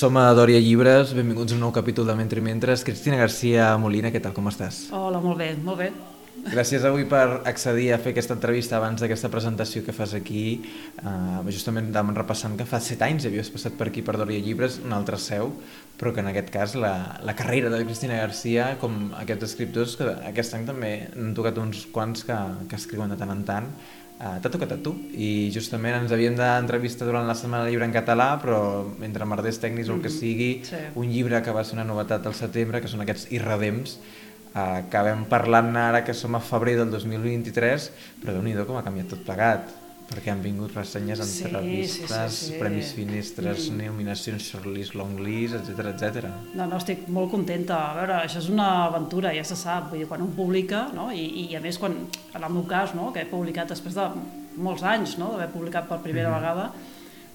Som a Dòria Llibres, benvinguts a un nou capítol de Mentre Mentres. Cristina Garcia Molina, què tal, com estàs? Hola, molt bé, molt bé. Gràcies avui per accedir a fer aquesta entrevista abans d'aquesta presentació que fas aquí. Uh, justament anàvem repassant que fa set anys havies passat per aquí per Dòria Llibres, una altra seu, però que en aquest cas la, la carrera de Cristina Garcia, com aquests escriptors, que aquest any també han tocat uns quants que, que escriuen de tant en tant, Uh, T'ha tocat a tu. I justament ens havíem d'entrevistar durant la Setmana de Llibre en català però entre merders tècnics o el que sigui sí. un llibre que va ser una novetat al setembre que són aquests irredems uh, que vam parlant ara que som a febrer del 2023 però déu nhi com ha canviat tot plegat perquè han vingut ressenyes, Sí, entrevistes, sí, sí, sí. premis finestres, Mm. nominacions shortlist, longlist, etc etc. No, no, estic molt contenta. A veure, això és una aventura, ja se sap. Vull dir, quan un publica, no? I, i a més, quan, en el meu cas, no? que he publicat després de molts anys no? d'haver publicat per primera Mhm. vegada,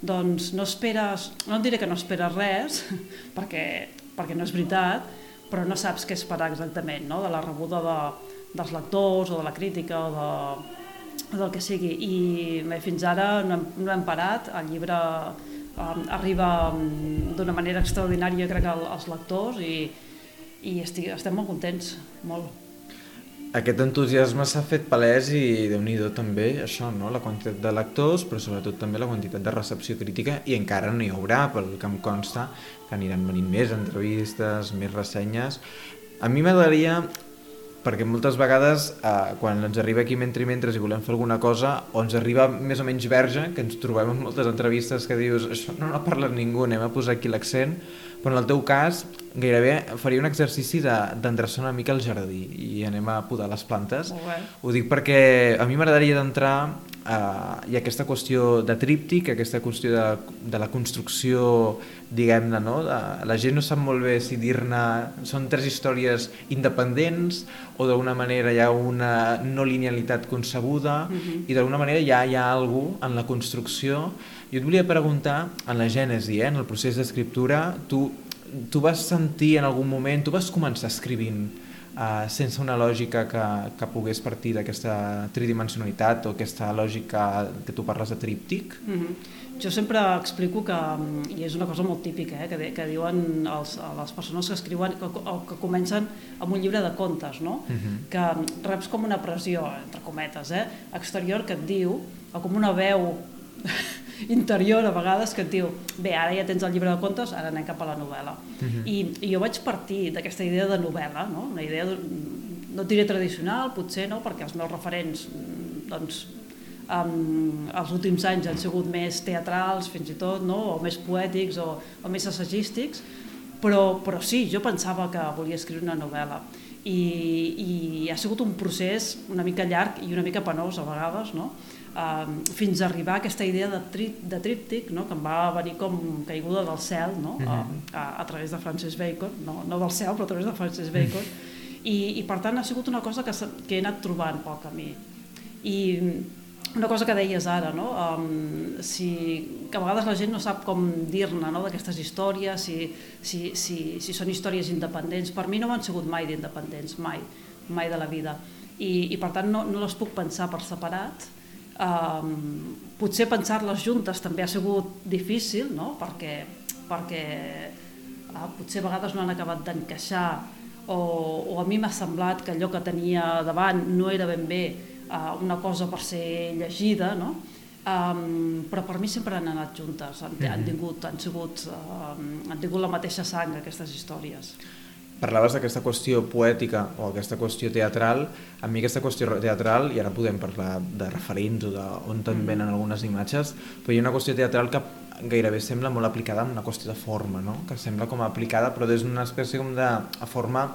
doncs no esperes, no et diré que no esperes res, perquè, perquè no és veritat, però no saps què esperar exactament, no? de la rebuda de, dels lectors o de la crítica o de, del que sigui. I bé, fins ara no hem, no hem parat, el llibre um, arriba um, d'una manera extraordinària, crec, al- als lectors i, i estic, estem molt contents, molt. Aquest entusiasme s'ha fet palès i déu nhi també això, no? la quantitat de lectors, però sobretot també la quantitat de recepció crítica i encara no hi haurà, pel que em consta que aniran venint més entrevistes, més ressenyes. A mi m'agradaria perquè moltes vegades eh, quan ens arriba aquí mentre i mentre i volem fer alguna cosa o ens arriba més o menys verge que ens trobem en moltes entrevistes que dius això no n'ha parlat ningú, anem a posar aquí l'accent però en el teu cas gairebé faria un exercici de- d'endreçar una mica el jardí i anem a podar les plantes. Ho dic perquè a mi m'agradaria d'entrar eh, i aquesta qüestió de tríptic, aquesta qüestió de, de la construcció, diguem-ne, no? De, la gent no sap molt bé si dir-ne són tres històries independents o d'alguna manera hi ha una no linealitat concebuda Mhm. i d'alguna manera ja hi ha alguna en la construcció. Jo et volia preguntar, en la gènesi, eh, en el procés d'escriptura, tu, tu vas sentir en algun moment, tu vas començar escrivint uh, sense una lògica que, que pogués partir d'aquesta tridimensionalitat o aquesta lògica que tu parles de tríptic? Mm -hmm. Jo sempre explico que, mm, i és una cosa molt típica, eh, que, de- que diuen els, les persones que escriuen, que, o que comencen amb un llibre de contes, no? Uh -huh. que reps com una pressió, entre cometes, eh, exterior que et diu, o com una veu interior a vegades que et diu bé, ara ja tens el llibre de contes, ara anem cap a la novel·la. Mhm. I, I jo vaig partir d'aquesta idea de novel·la, no? una idea, de, no et diré tradicional, potser no, perquè els meus referents doncs, um, els últims anys han sigut més teatrals fins i tot, no? o més poètics o, o més assagístics, però, però sí, jo pensava que volia escriure una novel·la i, i ha sigut un procés una mica llarg i una mica penós a vegades, no? Um, fins a arribar a aquesta idea de, tri, de tríptic no? que em va venir com caiguda del cel no? a, a, a través de Francis Bacon, no, no del cel però a través de Francis Bacon i, i per tant ha sigut una cosa que, que he anat trobant pel camí i una cosa que deies ara, no? um, si, que a vegades la gent no sap com dir-ne no? d'aquestes històries, si, si, si, si són històries independents. Per mi no han sigut mai d'independents, mai, mai de la vida. I, i per tant no, no les puc pensar per separat. Um, potser pensar-les juntes també ha sigut difícil, no? perquè, perquè uh, potser a vegades no han acabat d'encaixar o, o a mi m'ha semblat que allò que tenia davant no era ben bé uh, una cosa per ser llegida, no? Um, però per mi sempre han anat juntes, han, han, tingut, han, sigut, uh, han tingut la mateixa sang aquestes històries. Parlaves d'aquesta qüestió poètica o aquesta qüestió teatral. A mi aquesta qüestió teatral, i ara podem parlar de referents o d'on te'n Mm. venen algunes imatges, però hi ha una qüestió teatral que gairebé sembla molt aplicada en una qüestió de forma, no? que sembla com aplicada però des d'una espècie com de forma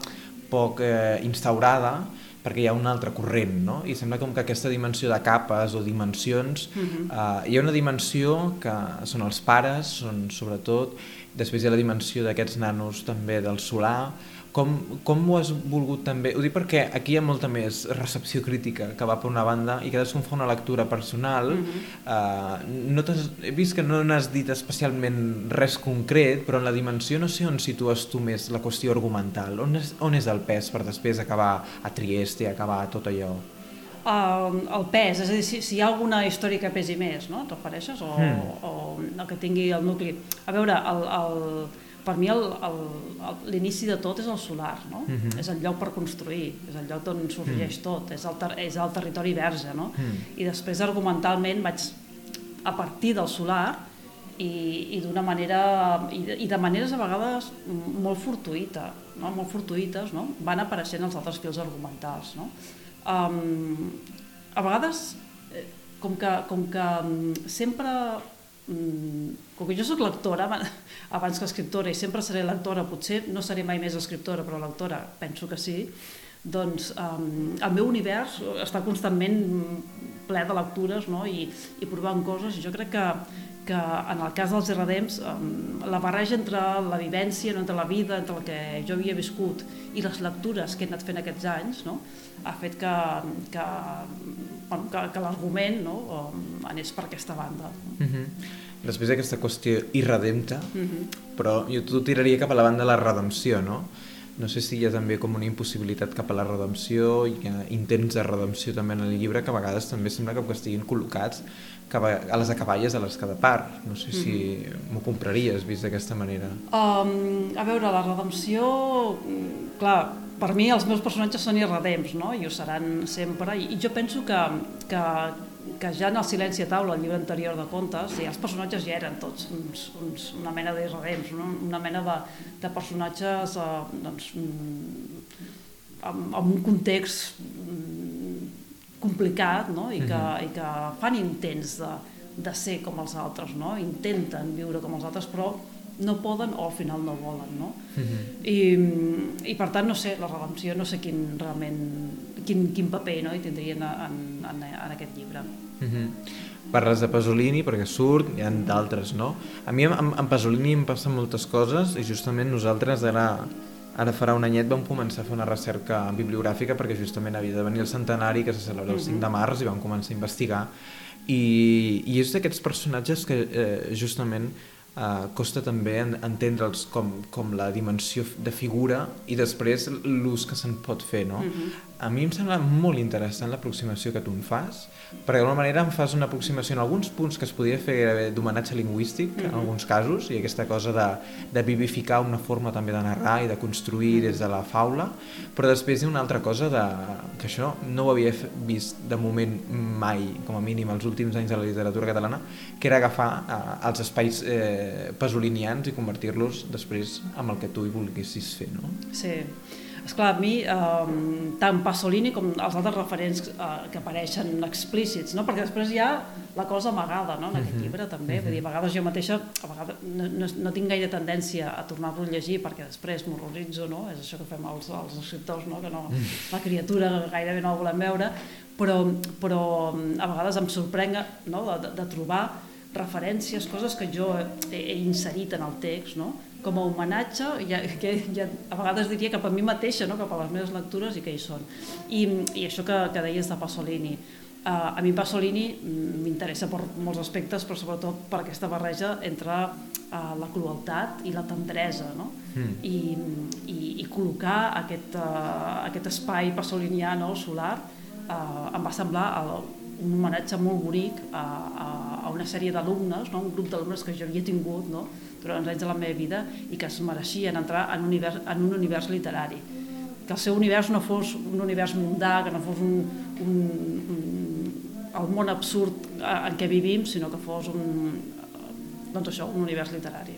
poc eh, instaurada perquè hi ha un altre corrent, no? I sembla com que aquesta dimensió de capes o dimensions, Mhm. eh, hi ha una dimensió que són els pares, són sobretot, després hi ha la dimensió d'aquests nanos també del solar, com, com ho has volgut també? Ho dic perquè aquí hi ha molta més recepció crítica que va per una banda i cadascun fa una lectura personal. Mhm. uh, no he vist que no n'has dit especialment res concret, però en la dimensió no sé on situes tu més la qüestió argumental. On és, on és el pes per després acabar a Trieste acabar tot allò? uh, el pes, és a dir, si, si hi ha alguna història que pesi més, no? Et refereixes? O, Mm. o el que tingui el nucli. A veure, el, el, per mi l'inici de tot és el solar, no? Mhm. És el lloc per construir, és el lloc on sorgeix tot, és el, ter és el territori verge, no? Mm. I després argumentalment vaig a partir del solar i, i d'una manera i de, i de maneres a vegades molt fortuïta, no? molt fortuïtes, no? van apareixent els altres fils argumentals. No? Um, a vegades, eh, com que, com que mm, sempre mm, com que jo sóc lectora aba- abans que escriptora i sempre seré lectora, potser no seré mai més escriptora però lectora penso que sí doncs um, el meu univers està constantment ple de lectures no? I, i provant coses jo crec que, que en el cas dels Irredems um, la barreja entre la vivència, no? entre la vida, entre el que jo havia viscut i les lectures que he anat fent aquests anys no? ha fet que, que, bueno, que, que l'argument no? um, anés per aquesta banda. Mm -hmm. Després d'aquesta qüestió irredempta, Mm -hmm. però jo t'ho tiraria cap a la banda de la redempció, no? No sé si hi ha també com una impossibilitat cap a la redempció, hi ha intents de redempció també en el llibre que a vegades també sembla que estiguin col·locats a, les acaballes de les cada part. No sé si m'ho compraries vist d'aquesta manera. Um, a veure, la redempció, mm, clar, per mi els meus personatges són irredems, no? I ho seran sempre. I, i jo penso que, que, que ja en el Silenci a taula, el llibre anterior de contes, ja els personatges ja eren tots uns, uns, una mena d'irredems, no? una mena de, de personatges uh, doncs, mm, amb, amb un context mm, complicat no? I, que, Mhm. i que fan intents de, de ser com els altres, no? intenten viure com els altres, però no poden o al final no volen. No? Mm -hmm. I, I per tant, no sé, la redempció, no sé quin realment quin, quin paper no? hi tindrien en, en, en aquest llibre. Mm -hmm. Parles de Pasolini perquè surt, hi ha d'altres, no? A mi amb, amb Pasolini em passen moltes coses i justament nosaltres ara, ara farà un anyet vam començar a fer una recerca bibliogràfica perquè justament havia de venir el centenari que se celebra el 5 de març i vam començar a investigar i, i és d'aquests personatges que eh, justament eh, costa també en, entendre'ls com, com la dimensió de figura i després l'ús que se'n pot fer, no? Mhm. A mi em sembla molt interessant l'aproximació que tu en fas, perquè d'alguna manera em fas una aproximació en alguns punts que es podria fer gairebé d'homenatge lingüístic, en Mhm. alguns casos, i aquesta cosa de, de vivificar una forma també de narrar i de construir des de la faula, però després hi ha una altra cosa de, que això no ho havia vist de moment mai, com a mínim els últims anys de la literatura catalana, que era agafar eh, els espais eh, pasolinians i convertir-los després amb el que tu hi volguessis fer, no? Sí. Esclar, a mi, eh, tant Pasolini com els altres referents eh, que apareixen explícits, no? perquè després hi ha la cosa amagada no? en aquest Mhm. llibre també, vull dir, a vegades jo mateixa a vegades no, no, no tinc gaire tendència a tornar-lo a llegir perquè després m'horroritzo, no? és això que fem els, els escriptors, no? que no, la criatura gairebé no la volem veure, però, però a vegades em sorprenc no? de, de, de trobar referències, coses que jo he, he inserit en el text, no? com a homenatge, ja, que ja, a vegades diria cap a mi mateixa, no? cap a les meves lectures i que hi són. I, i això que, que deies de Pasolini, uh, a mi Pasolini m'interessa per molts aspectes, però sobretot per aquesta barreja entre uh, la crueltat i la tendresa, no? Mm. I, i, i col·locar aquest, uh, aquest espai pasolinià no, solar uh, em va semblar el, un homenatge molt bonic a, a, a una sèrie d'alumnes, no? un grup d'alumnes que jo havia tingut no? durant els anys de la meva vida i que es mereixien entrar en un univers, en un univers literari. Que el seu univers no fos un univers mundà, que no fos un, un, un, el món absurd en què vivim, sinó que fos un, doncs això, un univers literari.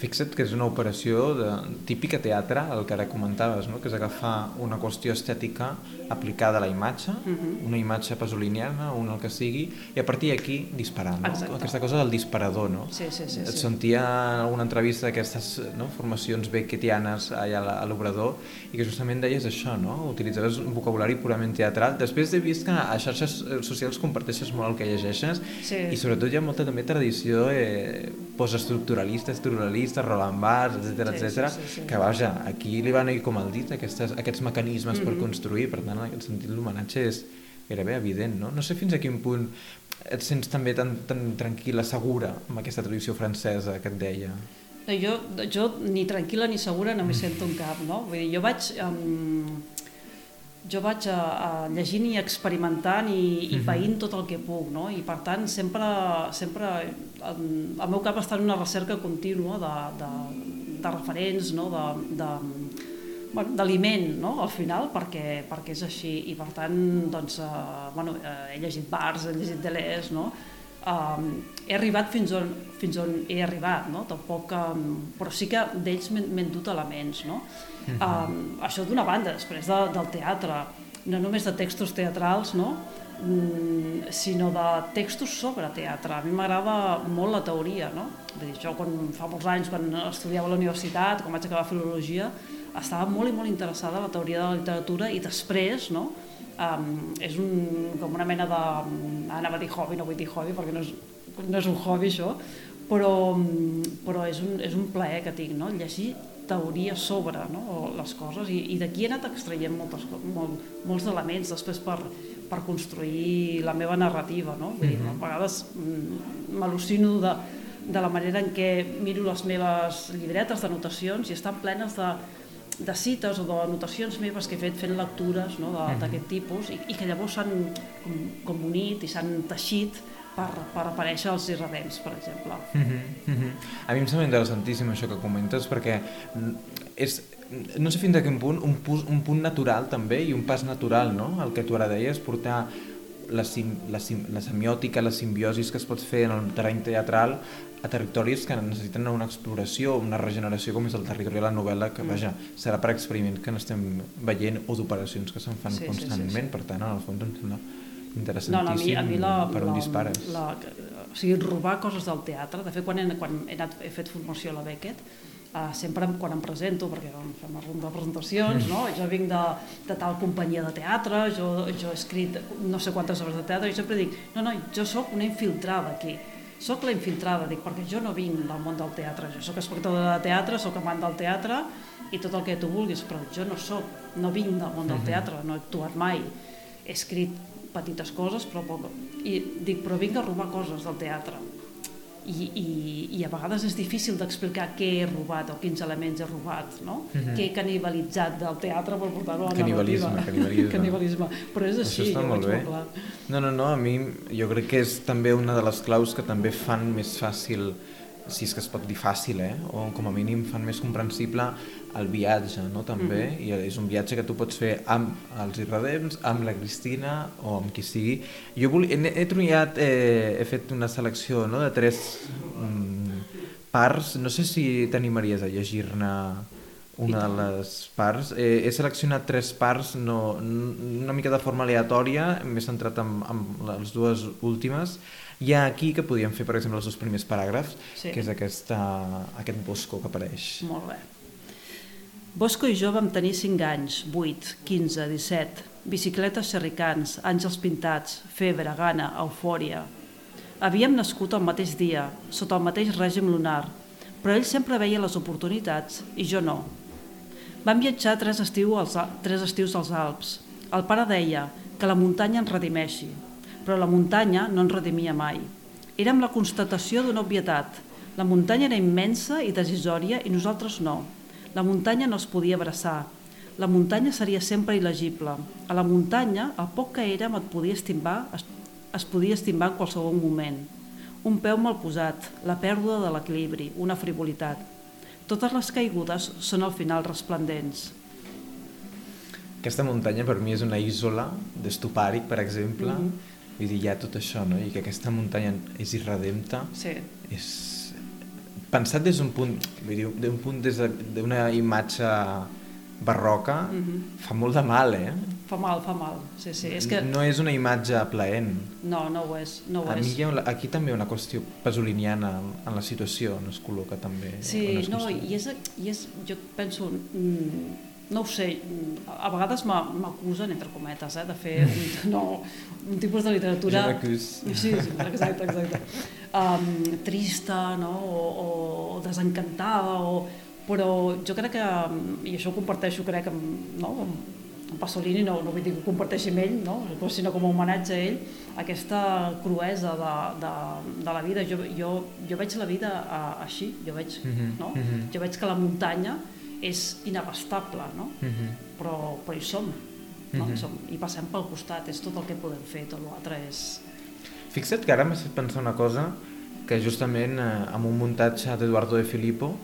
Fixa't que és una operació de, típica teatre, el que ara comentaves, no? que és agafar una qüestió estètica aplicada a la imatge, uh Mhm. -huh. una imatge pasoliniana, un el que sigui, i a partir d'aquí disparar. No? Exacte. Aquesta cosa del disparador. No? Sí, sí, sí. Et sí. sentia en alguna entrevista d'aquestes no, formacions becketianes allà a l'obrador i que justament deies això, no? utilitzaves un vocabulari purament teatral. Després he vist que a xarxes socials comparteixes molt el que llegeixes Sí. i sobretot hi ha molta també tradició eh, postestructuralista, estructuralista, Roland Barthes, etc Sí, etc. sí, sí, sí. que vaja, aquí li van ir com el dit aquestes, aquests mecanismes per Mhm. construir, per tant en aquest sentit l'homenatge és gairebé evident, no? No sé fins a quin punt et sents també tan, tan tranquil·la, segura amb aquesta tradició francesa que et deia. No, jo, jo ni tranquil·la ni segura no m'hi sento en cap, no? Vull dir, jo vaig... Um, jo vaig a, a llegint i experimentant i, i Mhm. veint tot el que puc, no? I per tant sempre, sempre el, el meu cap està en una recerca contínua de, de, de referents, no? De, de, bueno, d'aliment, no? Al final, perquè, perquè és així. I per tant, doncs, eh, bueno, eh, he llegit Bars, he llegit Deleuze, no? Um, he arribat fins on, fins on he arribat, no? Tampoc, um, però sí que d'ells m'he endut elements, no? Um, això d'una banda, després de, del teatre, no només de textos teatrals, no? Mm, sinó de textos sobre teatre. A mi m'agrada molt la teoria, no? Vull dir, jo quan, fa molts anys, quan estudiava a la universitat, quan vaig acabar filologia, estava molt i molt interessada en la teoria de la literatura i després, no? Um, és un, com una mena de... Anava a dir hobby, no vull dir hobby perquè no és, no és un hobby això, però, però és, un, és un plaer que tinc, no? llegir teoria sobre no? les coses i, i d'aquí he anat extraient moltes, molt, molts elements després per, per construir la meva narrativa. No? Vull dir, a vegades mm, m'al·lucino de, de la manera en què miro les meves llibretes d'anotacions i estan plenes de, de cites o d'anotacions meves que he fet fent lectures no, de- d'aquest tipus i, i que llavors s'han com, com unit i s'han teixit per, per aparèixer als irredents, per exemple. Mhm, mhm. A mi em sembla interessantíssim això que comentes perquè mm, és, no sé fins a quin punt, un, pu- un punt natural també i un pas natural, no? El que tu ara deies, portar la, sim, la, sim, la semiòtica, la simbiosis que es pot fer en el terreny teatral a territoris que necessiten una exploració, una regeneració com és el territori de la novel·la, que Mm. vaja, serà per experiments que n'estem veient o d'operacions que se'n fan Sí, sí, sí, constantment, sí. per tant, en el fons em sembla No, interessantíssim no, a mi, a mi la, per on la, dispares. La, o sigui, robar coses del teatre, de fet, quan he, quan he, anat, he fet formació a la Beckett, uh, sempre em- quan em presento, perquè doncs, fem una ronda de presentacions, no? jo vinc de, de tal companyia de teatre, jo, jo he escrit no sé quantes obres de teatre, i sempre dic, no, no, jo sóc una infiltrada aquí, sóc la infiltrada, dic, perquè jo no vinc del món del teatre, jo sóc espectadora de teatre, sóc amant del teatre, i tot el que tu vulguis, però jo no sóc, no vinc del món del teatre, no he actuat mai, he escrit petites coses, però poc. I dic, però vinc a robar coses del teatre. I, i, i a vegades és difícil d'explicar què he robat o quins elements he robat, no? Mhm. Què he canibalitzat del teatre per portar-ho a la Canibalisme, narrativa. canibalisme. canibalisme. Però és Això així, està jo molt bé. molt. No, no, no, a mi jo crec que és també una de les claus que també fan més fàcil, si és que es pot dir fàcil, eh? o com a mínim fan més comprensible el viatge, no? també, Mhm. i és un viatge que tu pots fer amb els irredems, amb la Cristina o amb qui sigui. Jo vol... he, he trollat, eh, he fet una selecció no? de tres mm, parts, no sé si t'animaries a llegir-ne una de les parts. Eh, he seleccionat tres parts, no, una mica de forma aleatòria, m'he centrat en, en les dues últimes. Hi ha aquí que podíem fer, per exemple, els dos primers paràgrafs, Sí. que és aquesta, aquest bosco que apareix. Molt bé. Bosco i jo vam tenir 5 anys, 8, 15, 17, bicicletes xerricants, àngels pintats, febre, gana, eufòria. Havíem nascut el mateix dia, sota el mateix règim lunar, però ell sempre veia les oportunitats i jo no. Vam viatjar tres, estiu als, Al- tres estius als Alps. El pare deia que la muntanya ens redimeixi, però la muntanya no ens redimia mai. Érem la constatació d'una obvietat. La muntanya era immensa i decisòria i nosaltres no. La muntanya no es podia abraçar. La muntanya seria sempre il·legible. A la muntanya, el poc que érem et podia estimbar, es, es podia estimbar en qualsevol moment. Un peu mal posat, la pèrdua de l'equilibri, una frivolitat. Totes les caigudes són al final resplendents. Aquesta muntanya per mi és una isola d'estupàric, per exemple, Mhm. vull dir, hi ha tot això, no? I que aquesta muntanya és irredempta, Sí, és pensat des d'un punt, vull dir, d'un punt des de- d'una imatge barroca, Mhm. fa molt de mal, eh? fa mal, fa mal. Sí, sí. És que No és una imatge plaent. no, no ho és. No ho A és. mi hi ha, una- aquí també una qüestió pasoliniana en la situació on es col·loca també. Sí, no, i és, i és, jo penso, mm, no ho sé, mm, a vegades m'a- m'acusen, entre cometes, eh, de fer un, no, un tipus de literatura... Sí, sí, exacte, exacte. Um, trista, no?, o, o desencantada, o... però jo crec que, i això ho comparteixo, crec, amb, no, amb, Pasolini, no, no vull dir que ho comparteixi amb ell, no? sinó com a homenatge a ell, aquesta cruesa de, de, de la vida. Jo, jo, jo veig la vida uh, així, jo veig, Mhm, no? mhm. jo veig que la muntanya és inabastable, no? Mhm. però, però hi som. no? Mm -hmm. Som, i passem pel costat, és tot el que podem fer, tot l'altre és... Fixa't que ara m'ha fet pensar una cosa que justament eh, amb un muntatge d'Eduardo de Filippo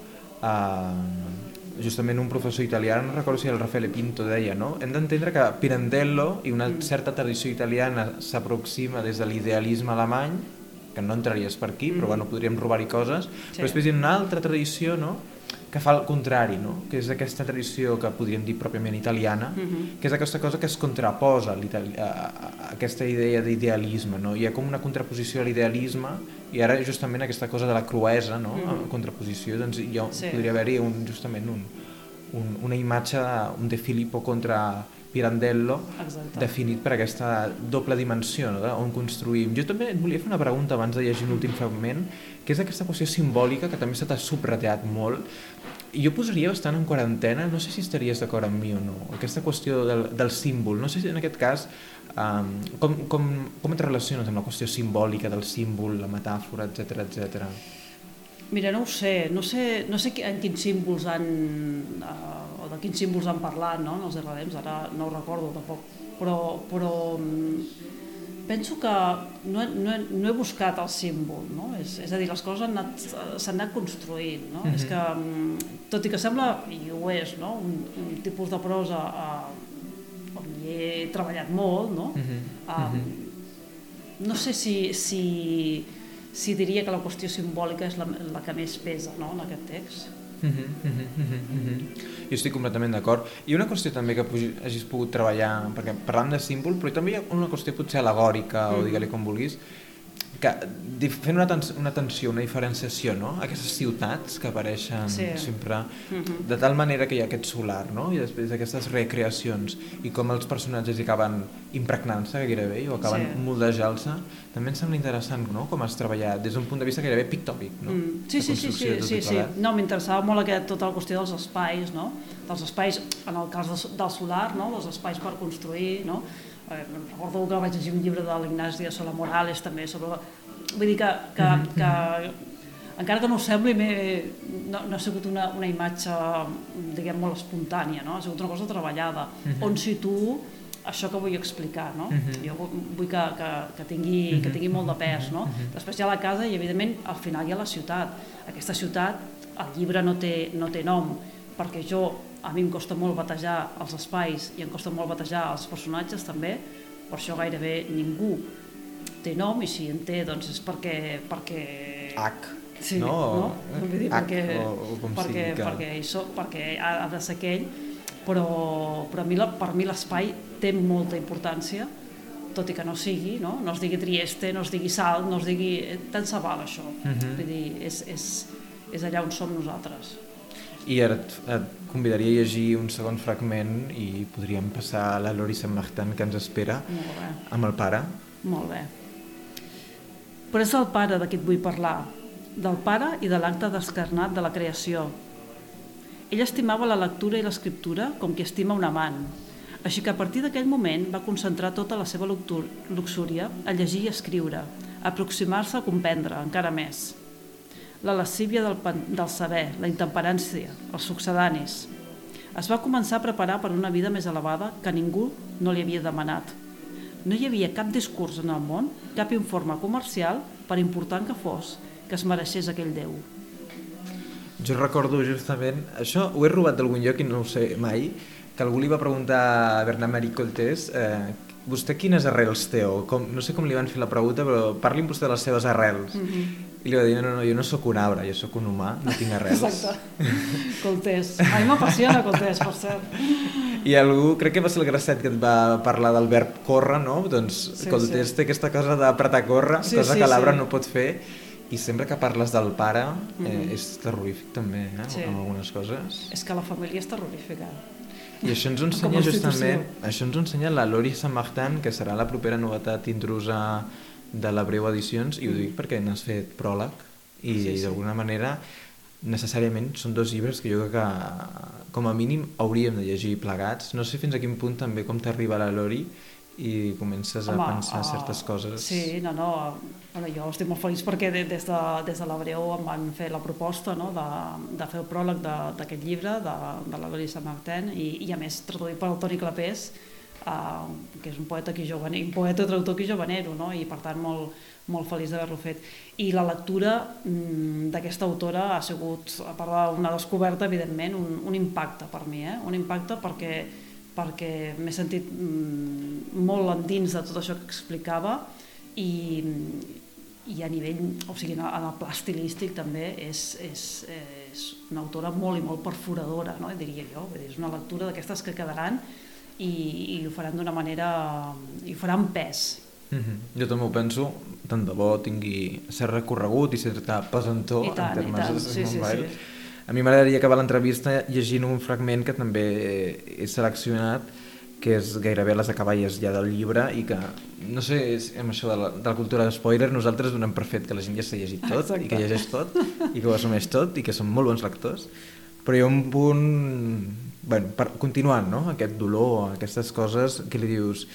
eh, justament un professor italià, no recordo si el Raffaele Pinto deia, no? Hem d'entendre que Pirandello i una mm. certa tradició italiana s'aproxima des de l'idealisme alemany, que no entraries per aquí, mm. però bueno, podríem robar-hi coses, sí. però després hi ha una altra tradició, no?, que fa el contrari, no? que és aquesta tradició que podríem dir pròpiament italiana, uh mhm. -huh. que és aquesta cosa que es contraposa a, a, a aquesta idea d'idealisme. No? Hi ha com una contraposició a l'idealisme i ara justament aquesta cosa de la cruesa, no? uh -huh. en contraposició, doncs jo sí. podria haver-hi un, justament un, un, una imatge, un de Filippo contra Pirandello Exacte. definit per aquesta doble dimensió no? on construïm. Jo també et volia fer una pregunta abans de llegir l'últim fragment, que és aquesta qüestió simbòlica que també s'ha subratllat molt, jo posaria bastant en quarantena, no sé si estaries d'acord amb mi o no, aquesta qüestió del, del símbol, no sé si en aquest cas um, com, com, com et relaciones amb la qüestió simbòlica del símbol, la metàfora, etc etc. Mira, no ho sé, no sé, no sé en quins símbols han, uh, de quins símbols han parlat, no?, en els RDMs, ara no ho recordo tampoc, però, però penso que no he, no he, no he buscat el símbol, no? és, és a dir, les coses s'han anat, anat construint. No? Mm -hmm. És que, mm, tot i que sembla, i ho és, no? un, un tipus de prosa uh, on he treballat molt, no? Mm -hmm. mm -hmm. no sé si, si, si diria que la qüestió simbòlica és la, la que més pesa no? en aquest text. Mm -hmm, mm -hmm, mm -hmm. Jo estic completament d'acord. I una qüestió també que hagis pogut treballar, perquè parlant de símbol, però també hi ha una qüestió potser alegòrica, mm. o digue-li com vulguis, que fent una, una tensió, una diferenciació, no? Aquestes ciutats que apareixen sí. sempre, mm -hmm. de tal manera que hi ha aquest solar, no? I després aquestes recreacions, i com els personatges acaben impregnant-se gairebé, o acaben sí. moldejant-se, també em sembla interessant, no? Com has treballat des d'un punt de vista gairebé pictòpic, no? Mm. Sí, sí, sí, sí, sí, sí. No, m'interessava molt aquest, tota la qüestió dels espais, no? Dels espais, en el cas del solar, no? Els espais per construir, no? Eh, recordo que vaig llegir un llibre de l'Ignasi de Sola Morales també sobre... Vull dir que, que, que encara que no ho sembli, no, no ha sigut una, una imatge, diguem, molt espontània, no? ha sigut una cosa treballada, mm -hmm. on situo això que vull explicar, no? Uh mhm. -huh. Jo vull que, que, que, tingui, uh -huh. que tingui molt de pes, no? Uh mhm. -huh. Després hi ha la casa i, evidentment, al final hi ha la ciutat. Aquesta ciutat, el llibre no té, no té nom, perquè jo a mi em costa molt batejar els espais i em costa molt batejar els personatges també, per això gairebé ningú té nom i si en té doncs és perquè... perquè... H. Sí, no? no? Vull dir, H, perquè, o, o com perquè, sigui que... perquè, soc, perquè ha, ha de ser aquell, però, però a mi, la, per mi l'espai té molta importància, tot i que no sigui, no? no es digui Trieste, no es digui Salt, no es digui... Tant se val això. Uh mhm. -huh. Vull dir, és, és, és allà on som nosaltres. I ara et, et convidaria a llegir un segon fragment i podríem passar a la Lori Sant Martin que ens espera amb el pare. Molt bé. Però és el pare de qui et vull parlar, del pare i de l'acte descarnat de la creació. Ell estimava la lectura i l'escriptura com qui estima un amant, així que a partir d'aquell moment va concentrar tota la seva luxúria a llegir i escriure, a aproximar-se a comprendre encara més la lascívia del, del saber, la intemperància, els succedanis. Es va començar a preparar per una vida més elevada que ningú no li havia demanat. No hi havia cap discurs en el món, cap informe comercial, per important que fos, que es mereixés aquell Déu. Jo recordo justament, això ho he robat d'algun lloc i no ho sé mai, que algú li va preguntar a Bernard-Marie Coltés eh, vostè quines arrels té? O com, no sé com li van fer la pregunta, però parli'm vostè de les seves arrels. Mm -hmm. I li va dir, no, no, jo no sóc un arbre, jo sóc un humà, no tinc arrels. Exacte. Coltés. A mi m'apassiona Coltés, per cert. I algú, crec que va ser el Grasset que et va parlar del verb córrer, no? Doncs sí, Coltés sí. té aquesta cosa d'apretar córrer, sí, cosa sí, que l'arbre sí. no pot fer, i sempre que parles del pare eh, mm -hmm. és terrorífic també, eh? Sí. amb algunes coses. És que la família és terrorífica. I això ens ensenya justament, això ens ensenya la Lori Sant Martin, que serà la propera novetat intrusa de la Breu Edicions i ho dic perquè n'has fet pròleg i sí, sí. d'alguna manera necessàriament són dos llibres que jo crec que com a mínim hauríem de llegir plegats. No sé fins a quin punt també com t'arriba la Lori i comences Home, a pensar uh, certes coses. Sí, no, no. Bueno, jo estic molt feliç perquè des de, des de la Breu em van fer la proposta no, de, de fer el pròleg d'aquest llibre de, de la Lori Sant Martin i, i a més traduït per el Toni Clapés que és un poeta aquí jovener, un poeta traductor aquí jovenero, no? i per tant molt, molt feliç d'haver-lo fet. I la lectura mm, d'aquesta autora ha sigut, a part d'una descoberta, evidentment, un, un impacte per mi, eh? un impacte perquè, perquè m'he sentit mm, molt endins de tot això que explicava i, i a nivell, o sigui, en el pla estilístic també és, és, és una autora molt i molt perforadora, no? diria jo, és una lectura d'aquestes que quedaran i, i ho faran d'una manera, i ho faran pes. Mm -hmm. Jo també ho penso, tant de bo tingui cert recorregut i certa pesantor I tant, en termes de Sí, sí, sí. A mi m'agradaria acabar l'entrevista llegint un fragment que també he seleccionat, que és gairebé les acaballes ja del llibre i que, no sé, és, amb això de la, de la cultura de spoiler, nosaltres donem per fet que la gent ja s'ha llegit tot Exacte. i que llegeix tot i que ho assumeix tot i que són molt bons lectors però hi ha un punt bueno, per, continuant no? aquest dolor, aquestes coses que li dius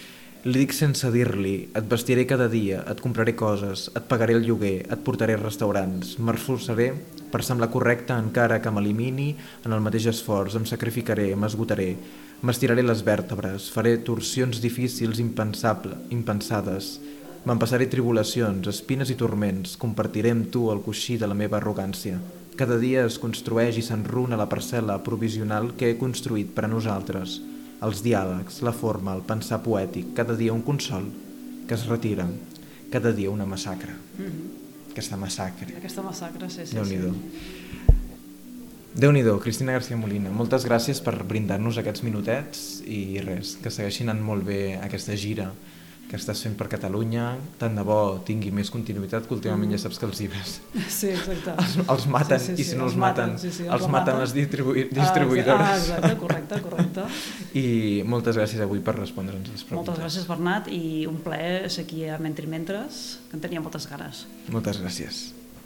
li dic sense dir-li, et vestiré cada dia, et compraré coses, et pagaré el lloguer, et portaré als restaurants, m'esforçaré per semblar correcte encara que m'elimini en el mateix esforç, em sacrificaré, m'esgotaré, m'estiraré les vèrtebres, faré torsions difícils impensable, impensades, m'empassaré tribulacions, espines i turments, compartiré amb tu el coixí de la meva arrogància. Cada dia es construeix i s'enruna la parcel·la provisional que he construït per a nosaltres, els diàlegs, la forma, el pensar poètic, cada dia un consol que es retira, cada dia una massacre. Mm -hmm. Aquesta massacre. Aquesta massacre, sí, sí. Déu-n'hi-do. sí. Déu-n'hi-do, Cristina García Molina. Moltes gràcies per brindar-nos aquests minutets i res, que segueixin anant molt bé aquesta gira que estàs fent per Catalunya. Tant de bo tingui més continuïtat, que últimament Mm. ja saps que els llibres Sí, exacte. els, els maten Sí, sí, i sí, si no els els maten, sí, sí, els els maten maten. les distribu Ah, distribuïdores. Ah, exacte, correcte, correcte. I moltes gràcies avui per respondre'ns les preguntes. Moltes gràcies, Bernat, i un plaer ser aquí a Mentri Mentres, que en tenia moltes ganes. Moltes gràcies.